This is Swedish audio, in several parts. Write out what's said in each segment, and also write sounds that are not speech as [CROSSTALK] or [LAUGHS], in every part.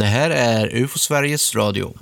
Det här är UFO Sveriges Radio.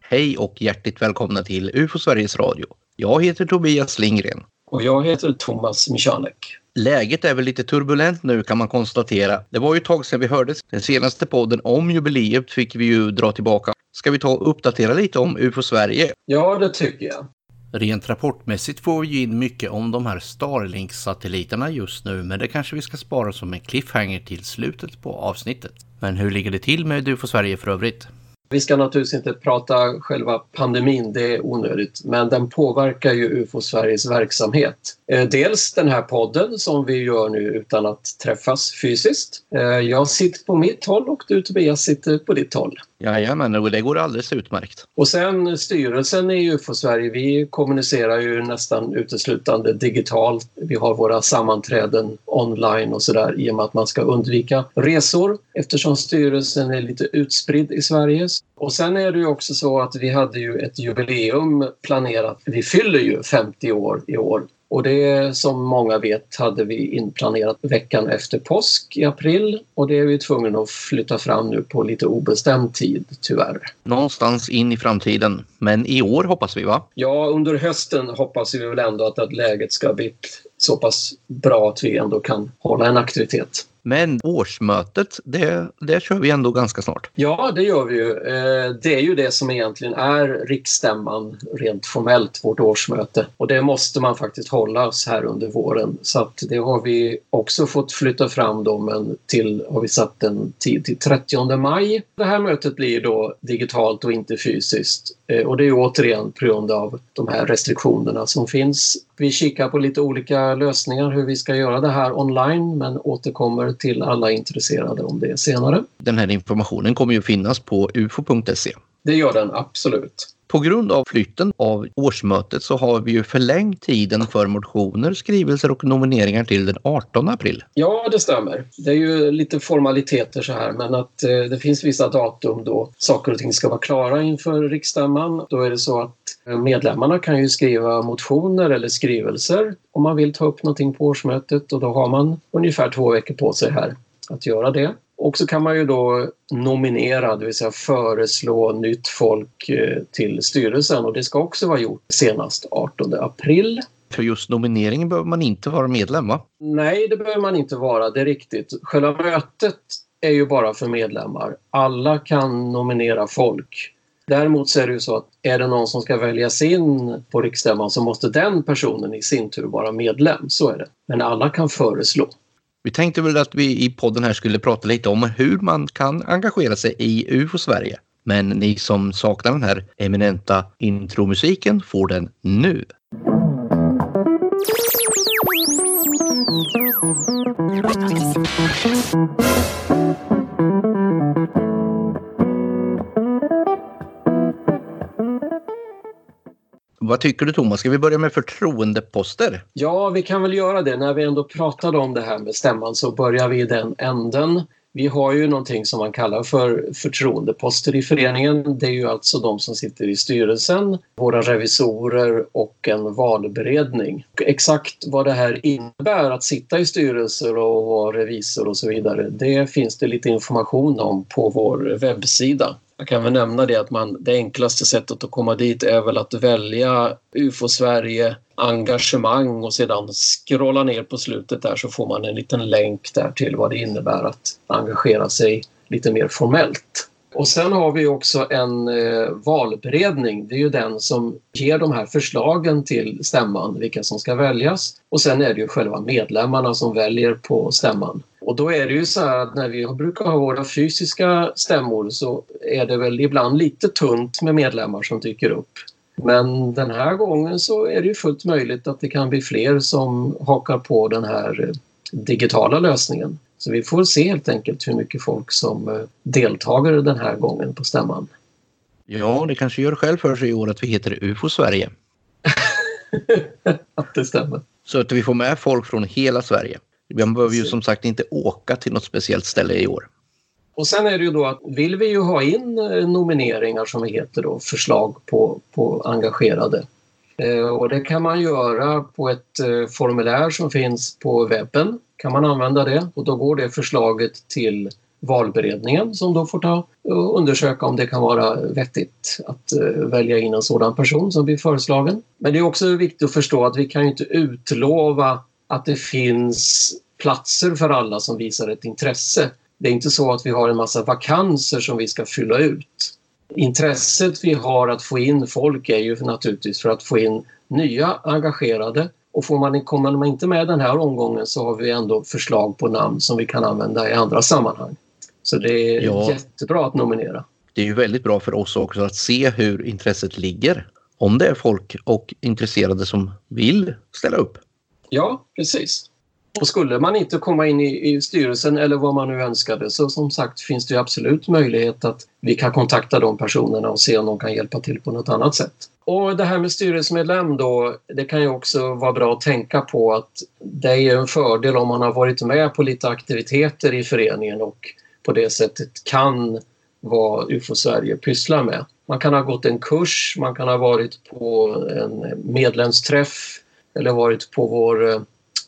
Hej och hjärtligt välkomna till UFO Sveriges Radio. Jag heter Tobias Lindgren. Och jag heter Thomas Michanek. Läget är väl lite turbulent nu kan man konstatera. Det var ju ett tag sedan vi hördes. Den senaste podden om jubileet fick vi ju dra tillbaka. Ska vi ta och uppdatera lite om UFO Sverige? Ja, det tycker jag. Rent rapportmässigt får vi ju in mycket om de här Starlink-satelliterna just nu, men det kanske vi ska spara som en cliffhanger till slutet på avsnittet. Men hur ligger det till med UFO Sverige för övrigt? Vi ska naturligtvis inte prata själva pandemin, det är onödigt, men den påverkar ju UFO Sveriges verksamhet. Eh, dels den här podden som vi gör nu utan att träffas fysiskt. Eh, jag sitter på mitt håll och du Tobias sitter på ditt håll. Jajamän, och det går alldeles utmärkt. Och sen styrelsen i UFO Sverige, vi kommunicerar ju nästan uteslutande digitalt. Vi har våra sammanträden online och sådär i och med att man ska undvika resor eftersom styrelsen är lite utspridd i Sverige. Och sen är det ju också så att vi hade ju ett jubileum planerat. Vi fyller ju 50 år i år och det som många vet hade vi inplanerat veckan efter påsk i april och det är vi tvungna att flytta fram nu på lite obestämd tid tyvärr. Någonstans in i framtiden, men i år hoppas vi va? Ja, under hösten hoppas vi väl ändå att, att läget ska bli så pass bra att vi ändå kan hålla en aktivitet. Men årsmötet, det, det kör vi ändå ganska snart. Ja, det gör vi ju. Eh, det är ju det som egentligen är riksstämman rent formellt, vårt årsmöte. Och det måste man faktiskt hålla här under våren. Så att det har vi också fått flytta fram då, men till, har vi satt en tid till 30 maj. Det här mötet blir då digitalt och inte fysiskt. Eh, och det är återigen på grund av de här restriktionerna som finns. Vi kikar på lite olika lösningar hur vi ska göra det här online men återkommer till alla intresserade om det senare. Den här informationen kommer ju finnas på ufo.se. Det gör den absolut. På grund av flytten av årsmötet så har vi ju förlängt tiden för motioner, skrivelser och nomineringar till den 18 april. Ja, det stämmer. Det är ju lite formaliteter så här men att eh, det finns vissa datum då saker och ting ska vara klara inför riksstämman. Då är det så att eh, medlemmarna kan ju skriva motioner eller skrivelser om man vill ta upp någonting på årsmötet och då har man ungefär två veckor på sig här att göra det. Och så kan man ju då nominera, det vill säga föreslå nytt folk eh, till styrelsen och det ska också vara gjort senast 18 april. För just nomineringen behöver man inte vara medlem va? Nej, det behöver man inte vara, det är riktigt. Själva mötet är ju bara för medlemmar. Alla kan nominera folk. Däremot så är det ju så att är det någon som ska väljas in på riksstämman så måste den personen i sin tur vara medlem, så är det. Men alla kan föreslå. Vi tänkte väl att vi i podden här skulle prata lite om hur man kan engagera sig i UFO Sverige. Men ni som saknar den här eminenta intromusiken får den nu. Vad tycker du Thomas? Ska vi börja med förtroendeposter? Ja, vi kan väl göra det. När vi ändå pratade om det här med stämman så börjar vi i den änden. Vi har ju någonting som man kallar för förtroendeposter i föreningen. Det är ju alltså de som sitter i styrelsen, våra revisorer och en valberedning. Exakt vad det här innebär att sitta i styrelser och vara revisor och så vidare, det finns det lite information om på vår webbsida. Jag kan väl nämna det att man, det enklaste sättet att komma dit är väl att välja UFO Sverige engagemang och sedan scrolla ner på slutet där så får man en liten länk där till vad det innebär att engagera sig lite mer formellt. Och sen har vi också en eh, valberedning. Det är ju den som ger de här förslagen till stämman, vilka som ska väljas. Och sen är det ju själva medlemmarna som väljer på stämman. Och då är det ju så här att när vi brukar ha våra fysiska stämmor så är det väl ibland lite tunt med medlemmar som dyker upp. Men den här gången så är det ju fullt möjligt att det kan bli fler som hakar på den här eh, digitala lösningen. Så vi får se helt enkelt hur mycket folk som eh, deltager den här gången på stämman. Ja, det kanske gör själv för sig i år att vi heter UFO Sverige. [LAUGHS] att det stämmer. Så att vi får med folk från hela Sverige. Man behöver ju som sagt inte åka till något speciellt ställe i år. Och sen är det ju då att vill vi ju ha in eh, nomineringar som heter då, förslag på, på engagerade. Eh, och det kan man göra på ett eh, formulär som finns på webben kan man använda det och då går det förslaget till valberedningen som då får ta och undersöka om det kan vara vettigt att eh, välja in en sådan person som blir föreslagen. Men det är också viktigt att förstå att vi kan inte utlova att det finns platser för alla som visar ett intresse. Det är inte så att vi har en massa vakanser som vi ska fylla ut. Intresset vi har att få in folk är ju naturligtvis för att få in nya engagerade och får man, kommer man inte med den här omgången så har vi ändå förslag på namn som vi kan använda i andra sammanhang. Så det är ja. jättebra att nominera. Det är ju väldigt bra för oss också att se hur intresset ligger. Om det är folk och intresserade som vill ställa upp. Ja, precis. Och skulle man inte komma in i, i, styrelsen eller vad man nu önskade så som sagt finns det absolut möjlighet att vi kan kontakta de personerna och se om de kan hjälpa till på något annat sätt. Och det här med styrelsemedlem då, det kan ju också vara bra att tänka på att det är en fördel om man har varit med på lite aktiviteter i föreningen och på det sättet kan vad UFO Sverige pysslar med. Man kan ha gått en kurs, man kan ha varit på en medlemsträff eller varit på vår eh,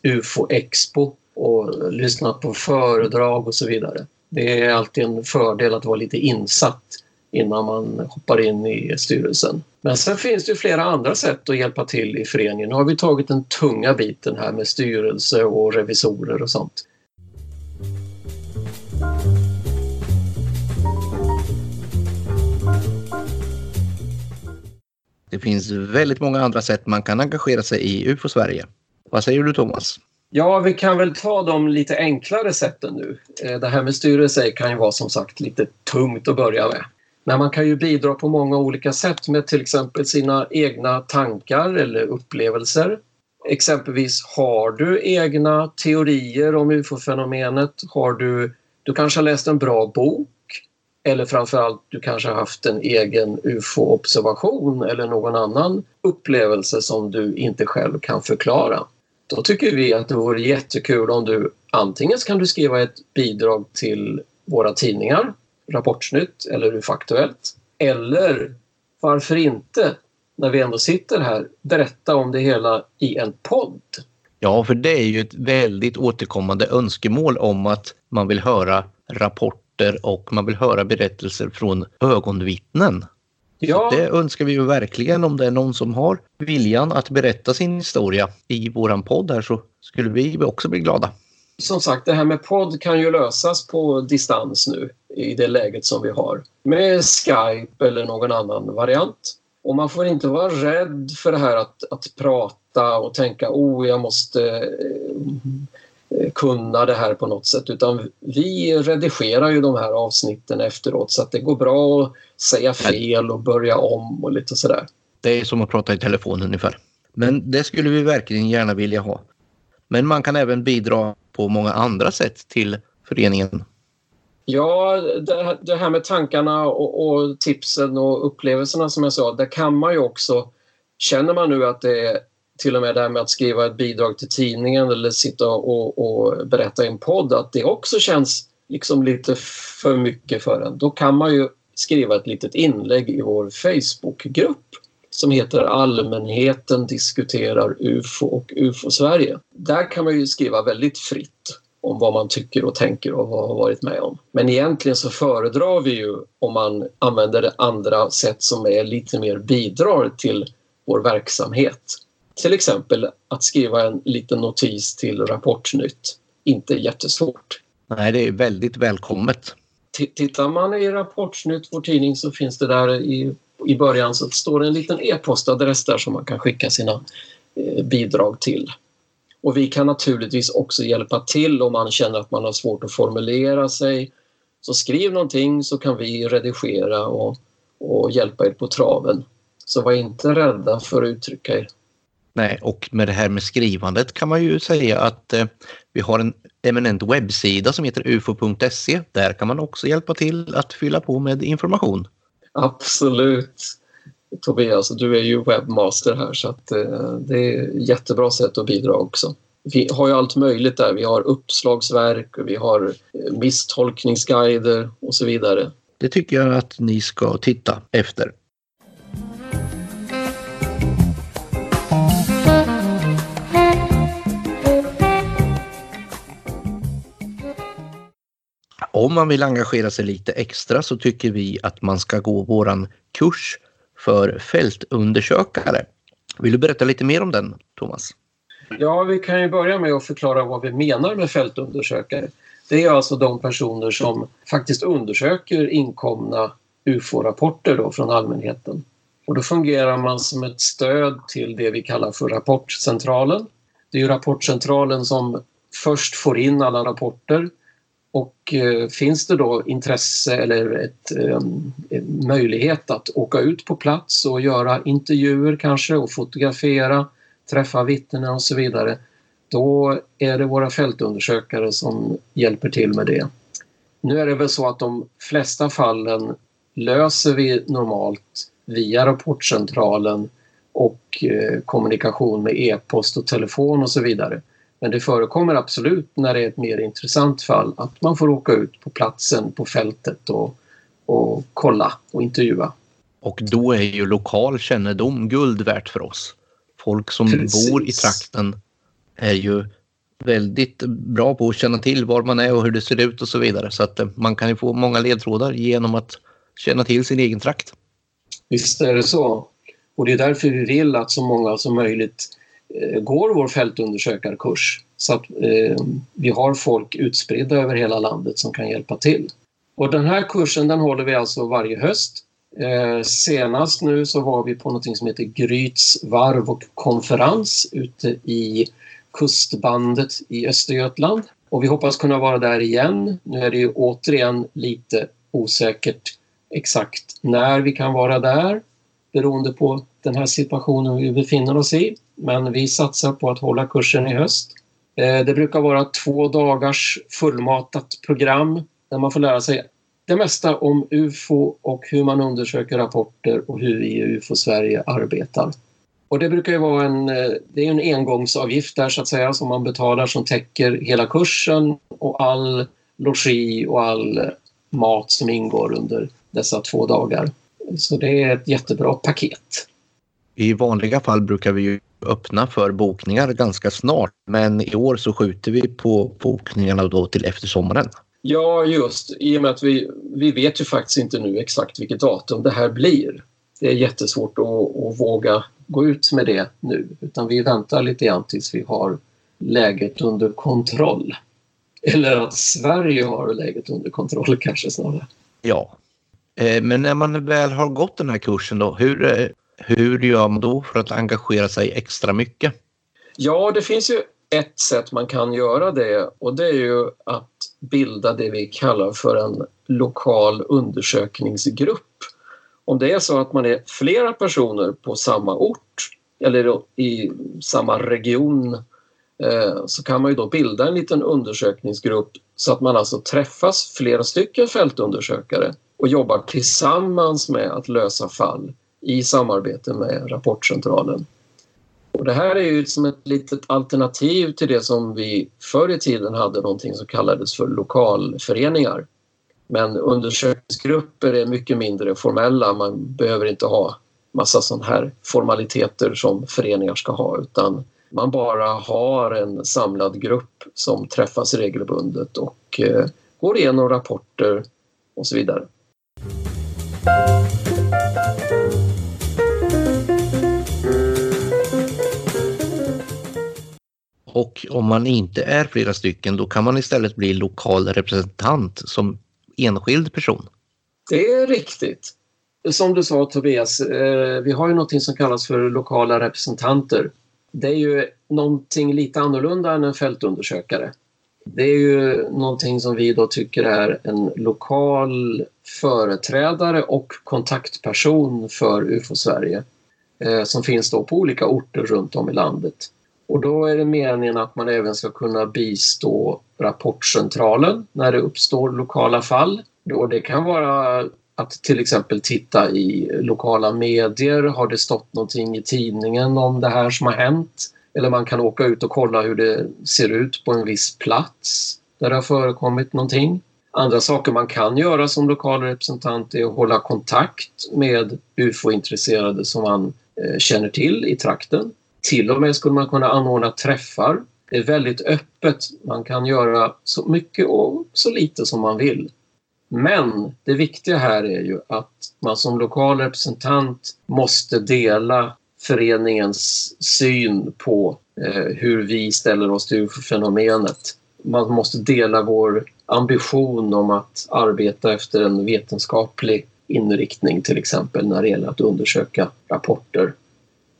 UFO-expo och lyssnat på föredrag och så vidare. Det är alltid en fördel att vara lite insatt innan man hoppar in i styrelsen. Men sen finns det flera andra sätt att hjälpa till i föreningen. Nu har vi tagit den tunga biten här med styrelse och revisorer och sånt. Det finns väldigt många andra sätt man kan engagera sig i UFO Sverige. Vad säger du Thomas? Ja, vi kan väl ta de lite enklare sätten nu. Eh, det här med styrelse kan ju vara som sagt lite tungt att börja med. Men man kan ju bidra på många olika sätt med till exempel sina egna tankar eller upplevelser. Exempelvis har du egna teorier om ufo-fenomenet? Har du, du kanske har läst en bra bok eller framförallt du kanske har haft en egen ufo-observation eller någon annan upplevelse som du inte själv kan förklara. Då tycker vi att det vore jättekul om du antingen kan du skriva ett bidrag till våra tidningar, Rapportsnytt eller UFO-aktuellt. Eller varför inte, när vi ändå sitter här, berätta om det hela i en podd. Ja, för det är ju ett väldigt återkommande önskemål om att man vill höra rapporter och man vill höra berättelser från ögonvittnen. Ja. Det önskar vi ju verkligen om det är någon som har viljan att berätta sin historia i våran podd här så skulle vi också bli glada. Som sagt, det här med podd kan ju lösas på distans nu i det läget som vi har med Skype eller någon annan variant. Och man får inte vara rädd för det här att, att prata och tänka oh, jag måste eh, kunna det här på något sätt utan vi redigerar ju de här avsnitten efteråt så att det går bra att säga fel och börja om och lite sådär. Det är som att prata i telefon ungefär. Men det skulle vi verkligen gärna vilja ha. Men man kan även bidra på många andra sätt till föreningen. Ja, det, här med tankarna och, och, tipsen och upplevelserna som jag sa, där kan man ju också... Känner man nu att det är till och med det här med att skriva ett bidrag till tidningen eller sitta och, och berätta i en podd, att det också känns liksom lite för mycket för en. Då kan man ju skriva ett litet inlägg i vår Facebookgrupp som heter Allmänheten diskuterar UFO och UFO-Sverige. Där kan man ju skriva väldigt fritt om vad man tycker och tänker och vad man har varit med om. Men egentligen så föredrar vi ju om man använder andra sätt som är lite mer bidrar till vår verksamhet. Till exempel att skriva en liten notis till Rapportnytt. Inte jättesvårt. Nej, det är väldigt välkommet. Tittar man i Rapportsnytt, vår tidning, så finns det där i, i början så står det en liten e-postadress där som man kan skicka sina eh, bidrag till. Och vi kan naturligtvis också hjälpa till om man känner att man har svårt att formulera sig. Så skriv någonting så kan vi redigera och, och hjälpa er på traven. Så var inte rädda för att uttrycka er. Nej, och med det här med skrivandet kan man ju säga att eh, vi har en eminent webbsida som heter ufo.se. Där kan man också hjälpa till att fylla på med information. Absolut. Tobias, du är ju webbmaster här så att eh, det är ett jättebra sätt att bidra också. Vi har ju allt möjligt där. Vi har uppslagsverk, vi har eh, misstolkningsguider och så vidare. Det tycker jag att ni ska titta efter. Om man vill engagera sig lite extra så tycker vi att man ska gå våran kurs för fältundersökare. Vill du berätta lite mer om den, Thomas? Ja, vi kan ju börja med att förklara vad vi menar med fältundersökare. Det är alltså de personer som faktiskt undersöker inkomna UFO-rapporter från allmänheten. Och då fungerar man som ett stöd till det vi kallar för Rapportcentralen. Det är ju Rapportcentralen som först får in alla rapporter och eh, finns det då intresse eller ett, eh, en möjlighet att åka ut på plats och göra intervjuer kanske och fotografera, träffa vittnen och så vidare, då är det våra fältundersökare som hjälper till med det. Nu är det väl så att de flesta fallen löser vi normalt via rapportcentralen och eh, kommunikation med e-post och telefon och så vidare. Men det förekommer absolut när det är ett mer intressant fall att man får åka ut på platsen, på fältet och, och kolla och intervjua. Och då är ju lokal kännedom guld värt för oss. Folk som Precis. bor i trakten är ju väldigt bra på att känna till var man är och hur det ser ut och så vidare. Så att eh, man kan ju få många ledtrådar genom att känna till sin egen trakt. Visst är det så. Och det är därför vi vill att så många som möjligt Eh, går vår fältundersökarkurs så att eh, vi har folk utspridda över hela landet som kan hjälpa till. Och den här kursen den håller vi alltså varje höst. Eh, senast nu så var vi på något som heter Gryts varv och konferens ute i kustbandet i Östergötland. Och vi hoppas kunna vara där igen. Nu är det ju återigen lite osäkert exakt när vi kan vara där beroende på den här situationen vi befinner oss i. Men vi satsar på att hålla kursen i höst. Eh, det brukar vara två dagars fullmatat program där man får lära sig det mesta om UFO och hur man undersöker rapporter och hur vi i UFO Sverige arbetar. Och det brukar ju vara en, eh, det är en engångsavgift där så att säga som man betalar som täcker hela kursen och all logi och all eh, mat som ingår under dessa två dagar. Så det är ett jättebra paket. I vanliga fall brukar vi ju öppna för bokningar ganska snart men i år så skjuter vi på bokningarna då till efter sommaren. Ja, just i och med att vi, vi vet ju faktiskt inte nu exakt vilket datum det här blir. Det är jättesvårt att, att våga gå ut med det nu utan vi väntar lite grann tills vi har läget under kontroll. Eller att Sverige har läget under kontroll kanske snarare. Ja, Eh, men när man väl har gått den här kursen då, hur, eh, hur gör man då för att engagera sig extra mycket? Ja, det finns ju ett sätt man kan göra det och det är ju att bilda det vi kallar för en lokal undersökningsgrupp. Om det är så att man är flera personer på samma ort eller i samma region eh, så kan man ju då bilda en liten undersökningsgrupp så att man alltså träffas flera stycken fältundersökare och jobbar tillsammans med att lösa fall i samarbete med Rapportcentralen. Och det här är ju som ett litet alternativ till det som vi förr i tiden hade någonting som kallades för lokalföreningar. Men undersökningsgrupper är mycket mindre formella. Man behöver inte ha massa sådana här formaliteter som föreningar ska ha utan man bara har en samlad grupp som träffas regelbundet och eh, går igenom rapporter och så vidare. Och om man inte är flera stycken då kan man istället bli lokal representant som enskild person. Det är riktigt. Som du sa Tobias, eh, vi har ju någonting som kallas för lokala representanter. Det är ju någonting lite annorlunda än en fältundersökare. Det är ju någonting som vi då tycker är en lokal företrädare och kontaktperson för UFO Sverige eh, som finns då på olika orter runt om i landet. Och då är det meningen att man även ska kunna bistå Rapportcentralen när det uppstår lokala fall. Och det kan vara att till exempel titta i lokala medier. Har det stått någonting i tidningen om det här som har hänt? Eller man kan åka ut och kolla hur det ser ut på en viss plats där det har förekommit någonting. Andra saker man kan göra som lokal representant är att hålla kontakt med UFO-intresserade som man eh, känner till i trakten. Till och med skulle man kunna anordna träffar. Det är väldigt öppet. Man kan göra så mycket och så lite som man vill. Men det viktiga här är ju att man som lokal representant måste dela föreningens syn på eh, hur vi ställer oss till fenomenet. Man måste dela vår ambition om att arbeta efter en vetenskaplig inriktning till exempel när det gäller att undersöka rapporter.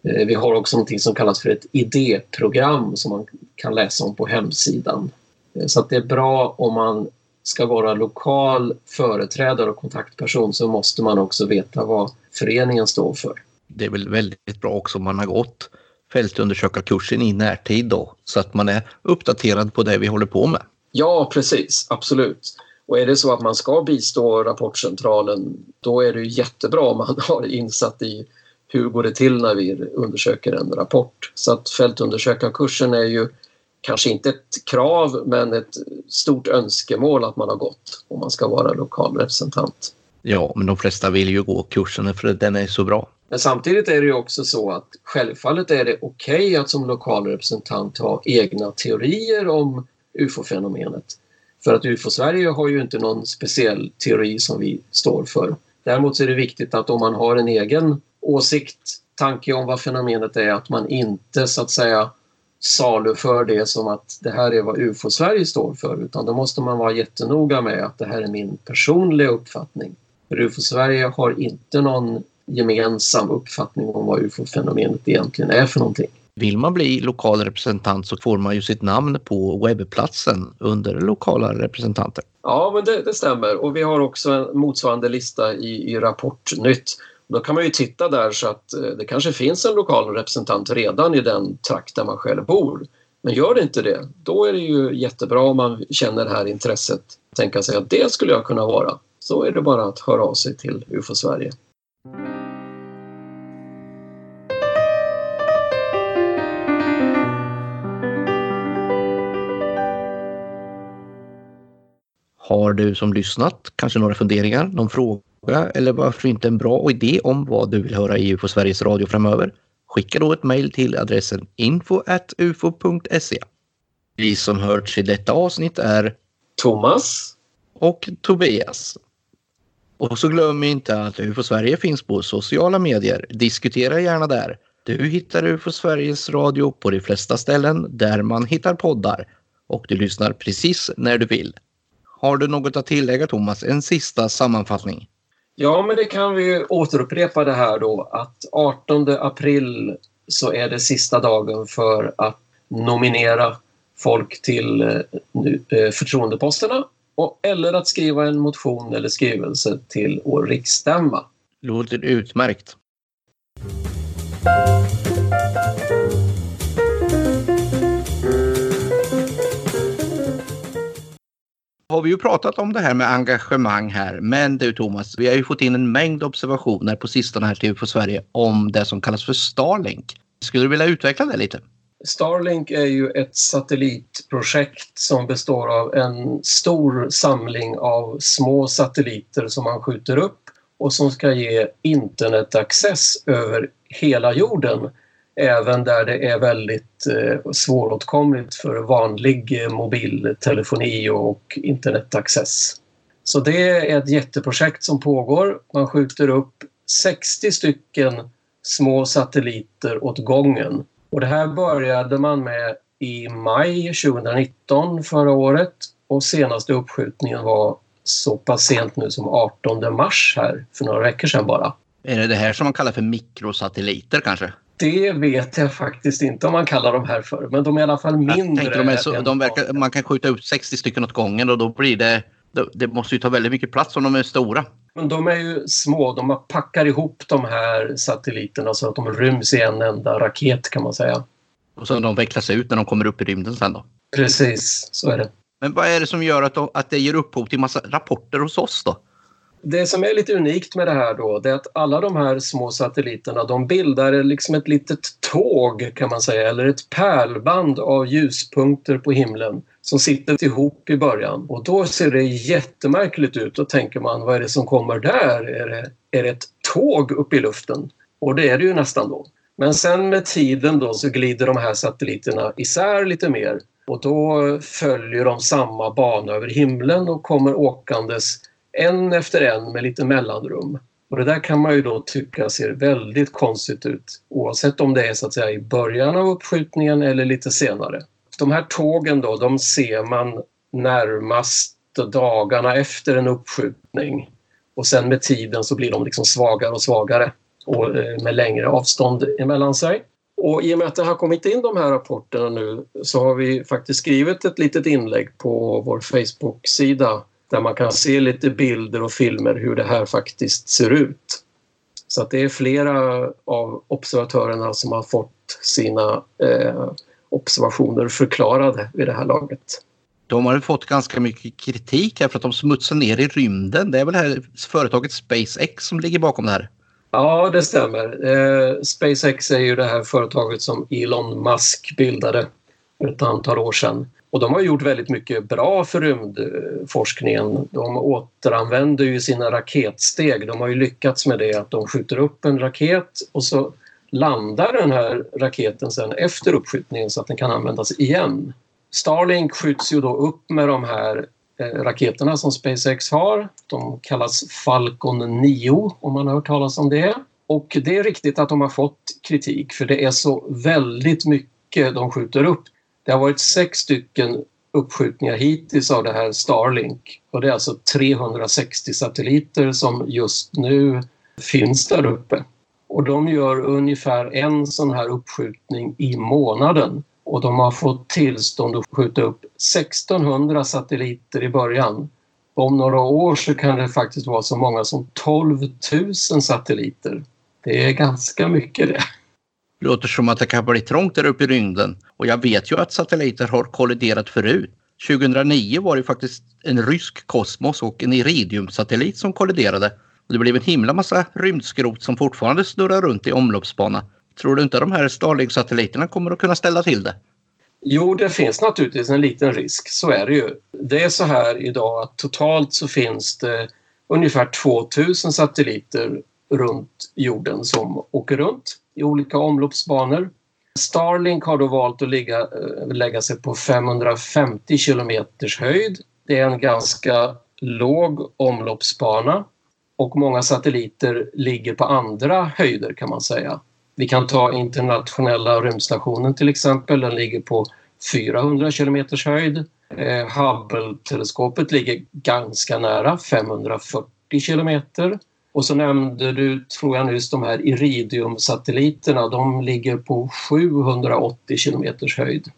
Eh, vi har också något som kallas för ett idéprogram som man kan läsa om på hemsidan. Eh, så att det är bra om man ska vara lokal företrädare och kontaktperson så måste man också veta vad föreningen står för. Det är väl väldigt bra också om man har gått fältundersökarkursen i närtid då så att man är uppdaterad på det vi håller på med. Ja, precis, absolut. Och är det så att man ska bistå rapportcentralen då är det jättebra om man [LAUGHS] har insatt i hur går det till när vi undersöker en rapport. Så att fältundersökarkursen är ju kanske inte ett krav men ett stort önskemål att man har gått om man ska vara lokal representant. Ja, men de flesta vill ju gå kursen för den är så bra. Men samtidigt är det ju också så att självfallet är det okej okay att som lokal representant ha egna teorier om ufo-fenomenet. För att UFO-Sverige har ju inte någon speciell teori som vi står för. Däremot är det viktigt att om man har en egen åsikt, tanke om vad fenomenet är, att man inte så att säga saluför det som att det här är vad UFO-Sverige står för utan då måste man vara jättenoga med att det här är min personliga uppfattning. För UFO-Sverige har inte någon gemensam uppfattning om vad UFO-fenomenet egentligen är för någonting. Vill man bli lokal representant så får man ju sitt namn på webbplatsen under lokala representanter. Ja, men det, det stämmer och vi har också en motsvarande lista i, i Rapportnytt. Då kan man ju titta där så att eh, det kanske finns en lokal representant redan i den trakt där man själv bor. Men gör det inte det, då är det ju jättebra om man känner det här intresset. Tänka sig att det skulle jag kunna vara. Så är det bara att höra av sig till UFO Sverige. Har du som lyssnat kanske några funderingar, någon fråga eller varför inte en bra idé om vad du vill höra i UFO Sveriges Radio framöver? Skicka då ett mejl till adressen info.ufo.se. Vi som hörts i detta avsnitt är Thomas och Tobias. Och så glöm inte att UFO Sverige finns på sociala medier. Diskutera gärna där. Du hittar UFO Sveriges Radio på de flesta ställen där man hittar poddar och du lyssnar precis när du vill. Har du något att tillägga Thomas? En sista sammanfattning. Ja, men det kan vi återupprepa det här då att 18 april så är det sista dagen för att nominera folk till eh, eh, förtroendeposterna och, eller att skriva en motion eller skrivelse till vår riksstämma. Låter utmärkt. Har vi ju pratat om det här med engagemang här. Men du Thomas, vi har ju fått in en mängd observationer på sistone här till på Sverige om det som kallas för Starlink. Skulle du vilja utveckla det lite? Starlink är ju ett satellitprojekt som består av en stor samling av små satelliter som man skjuter upp och som ska ge internetaccess över hela jorden även där det är väldigt eh, svåråtkomligt för vanlig eh, mobiltelefoni och internetaccess. Så det är ett jätteprojekt som pågår. Man skjuter upp 60 stycken små satelliter åt gången. Och det här började man med i maj 2019 förra året och senaste uppskjutningen var så pass sent nu som 18 mars här för några veckor sedan bara. Är det det här som man kallar för mikrosatelliter kanske? Det vet jag faktiskt inte om man kallar dem här för, men de är i alla fall mindre. de är så, de verkar, man kan skjuta ut 60 stycken åt gången och då blir det... Det måste ju ta väldigt mycket plats om de är stora. Men de är ju små. De packar ihop de här satelliterna så att de ryms i en enda raket kan man säga. Och så de vecklas ut när de kommer upp i rymden sen då? Precis, så är det. Men vad är det som gör att, att det ger upphov till massa rapporter hos oss då? Det som är lite unikt med det här då, det är att alla de här små satelliterna de bildar liksom ett litet tåg kan man säga, eller ett pärlband av ljuspunkter på himlen som sitter ihop i början. Och då ser det jättemärkligt ut. Då tänker man, vad är det som kommer där? Är det, är det ett tåg upp i luften? Och det är det ju nästan då. Men sen med tiden då så glider de här satelliterna isär lite mer och då följer de samma bana över himlen och kommer åkandes en efter en med lite mellanrum. Och det där kan man ju då tycka ser väldigt konstigt ut oavsett om det är så att säga i början av uppskjutningen eller lite senare. De här tågen då, de ser man närmast dagarna efter en uppskjutning och sen med tiden så blir de liksom svagare och svagare och eh, med längre avstånd emellan sig. Och i och med att det har kommit in de här rapporterna nu så har vi faktiskt skrivit ett litet inlägg på vår Facebook-sida där man kan se lite bilder och filmer hur det här faktiskt ser ut. Så att det är flera av observatörerna som har fått sina eh, observationer förklarade vid det här laget. De har fått ganska mycket kritik här för att de smutsar ner i rymden. Det är väl här företaget SpaceX som ligger bakom det här? Ja, det stämmer. Eh, SpaceX är ju det här företaget som Elon Musk bildade för ett antal år sedan. Och de har gjort väldigt mycket bra för rymdforskningen. De återanvänder ju sina raketsteg. De har ju lyckats med det att de skjuter upp en raket och så landar den här raketen sen efter uppskjutningen så att den kan användas igen. Starlink skjuts ju då upp med de här eh, raketerna som SpaceX har. De kallas Falcon 9 om man har hört talas om det. Och det är riktigt att de har fått kritik för det är så väldigt mycket de skjuter upp. Det har varit sex stycken uppskjutningar hittills av det här Starlink och det är alltså 360 satelliter som just nu finns där uppe. Och de gör ungefär en sån här uppskjutning i månaden och de har fått tillstånd att skjuta upp 1600 satelliter i början. Om några år så kan det faktiskt vara så många som 12 000 satelliter. Det är ganska mycket det. Det låter som att det kan bli trångt där uppe i rymden. Och jag vet ju att satelliter har kolliderat förut. 2009 var det faktiskt en rysk Kosmos och en Iridium-satellit som kolliderade. Det blev en himla massa rymdskrot som fortfarande snurrar runt i omloppsbana. Tror du inte de här Starlink-satelliterna kommer att kunna ställa till det? Jo, det finns naturligtvis en liten risk, så är det ju. Det är så här idag att totalt så finns det ungefär 2000 satelliter runt jorden som åker runt i olika omloppsbanor. Starlink har då valt att ligga, eh, lägga sig på 550 kilometers höjd. Det är en ganska låg omloppsbana och många satelliter ligger på andra höjder kan man säga. Vi kan ta internationella rymdstationen till exempel, den ligger på 400 kilometers höjd. Eh, Hubble-teleskopet ligger ganska nära, 540 kilometer. Och så nämnde du, tror jag nyss, de här Iridium-satelliterna. De ligger på 780 kilometers höjd.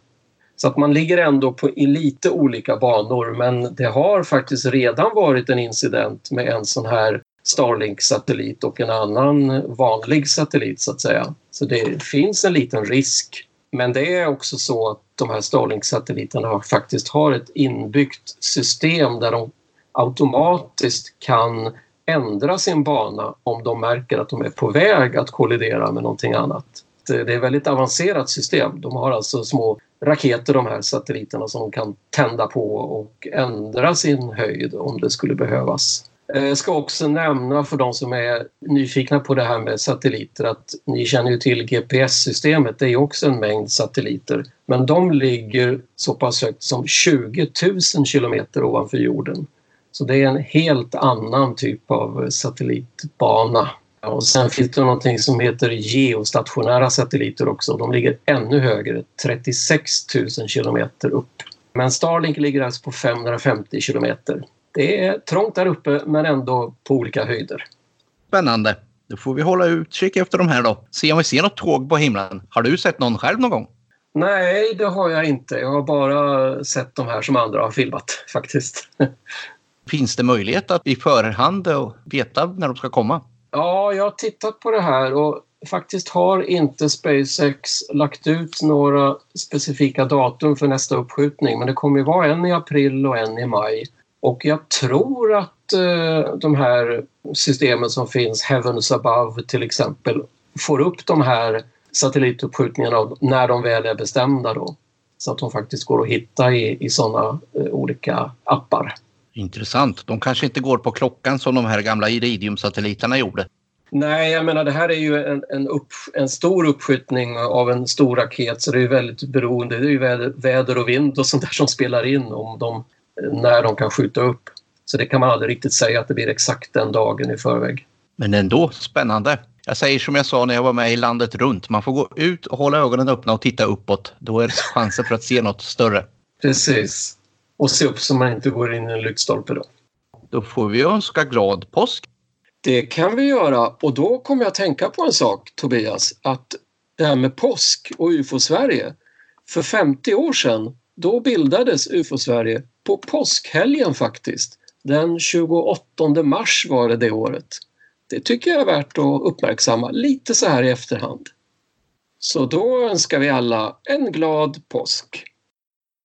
Så att man ligger ändå på, i lite olika banor men det har faktiskt redan varit en incident med en sån här Starlink-satellit och en annan vanlig satellit så att säga. Så det finns en liten risk. Men det är också så att de här Starlink-satelliterna faktiskt har ett inbyggt system där de automatiskt kan ändra sin bana om de märker att de är på väg att kollidera med någonting annat. Det är ett väldigt avancerat system. De har alltså små raketer, de här satelliterna, som kan tända på och ändra sin höjd om det skulle behövas. Jag ska också nämna för de som är nyfikna på det här med satelliter att ni känner ju till GPS-systemet, det är också en mängd satelliter. Men de ligger så pass högt som 20 000 kilometer ovanför jorden. Så det är en helt annan typ av satellitbana. Och sen finns det någonting som heter geostationära satelliter också. De ligger ännu högre, 36 000 kilometer upp. Men Starlink ligger alltså på 550 kilometer. Det är trångt där uppe men ändå på olika höjder. Spännande. Då får vi hålla utkik efter de här då. Se om vi ser något tåg på himlen. Har du sett någon själv någon gång? Nej, det har jag inte. Jag har bara sett de här som andra har filmat [LAUGHS] faktiskt. Finns det möjlighet att i förhand veta när de ska komma? Ja, jag har tittat på det här och faktiskt har inte SpaceX lagt ut några specifika datum för nästa uppskjutning men det kommer ju vara en i april och en i maj. Och jag tror att eh, de här systemen som finns, Heavens Above till exempel, får upp de här satellituppskjutningarna när de väl är bestämda då. Så att de faktiskt går att hitta i, i sådana eh, olika appar. Intressant. De kanske inte går på klockan som de här gamla Iridium-satelliterna gjorde. Nej, jag menar det här är ju en, en, upp, en stor uppskjutning av en stor raket så det är väldigt beroende. Det är ju väder, väder och vind och sånt där som spelar in om de, när de kan skjuta upp. Så det kan man aldrig riktigt säga att det blir exakt den dagen i förväg. Men ändå spännande. Jag säger som jag sa när jag var med i landet runt. Man får gå ut och hålla ögonen öppna och titta uppåt. Då är chansen för att se något större. Precis. Och se upp så man inte går in i en lyktstolpe då. Då får vi önska glad påsk. Det kan vi göra och då kommer jag att tänka på en sak Tobias. Att det här med påsk och UFO-Sverige. För 50 år sedan då bildades UFO-Sverige på påskhelgen faktiskt. Den 28 mars var det det året. Det tycker jag är värt att uppmärksamma lite så här i efterhand. Så då önskar vi alla en glad påsk.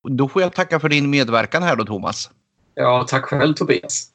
Då får jag tacka för din medverkan här då Thomas. Ja, tack själv Tobias.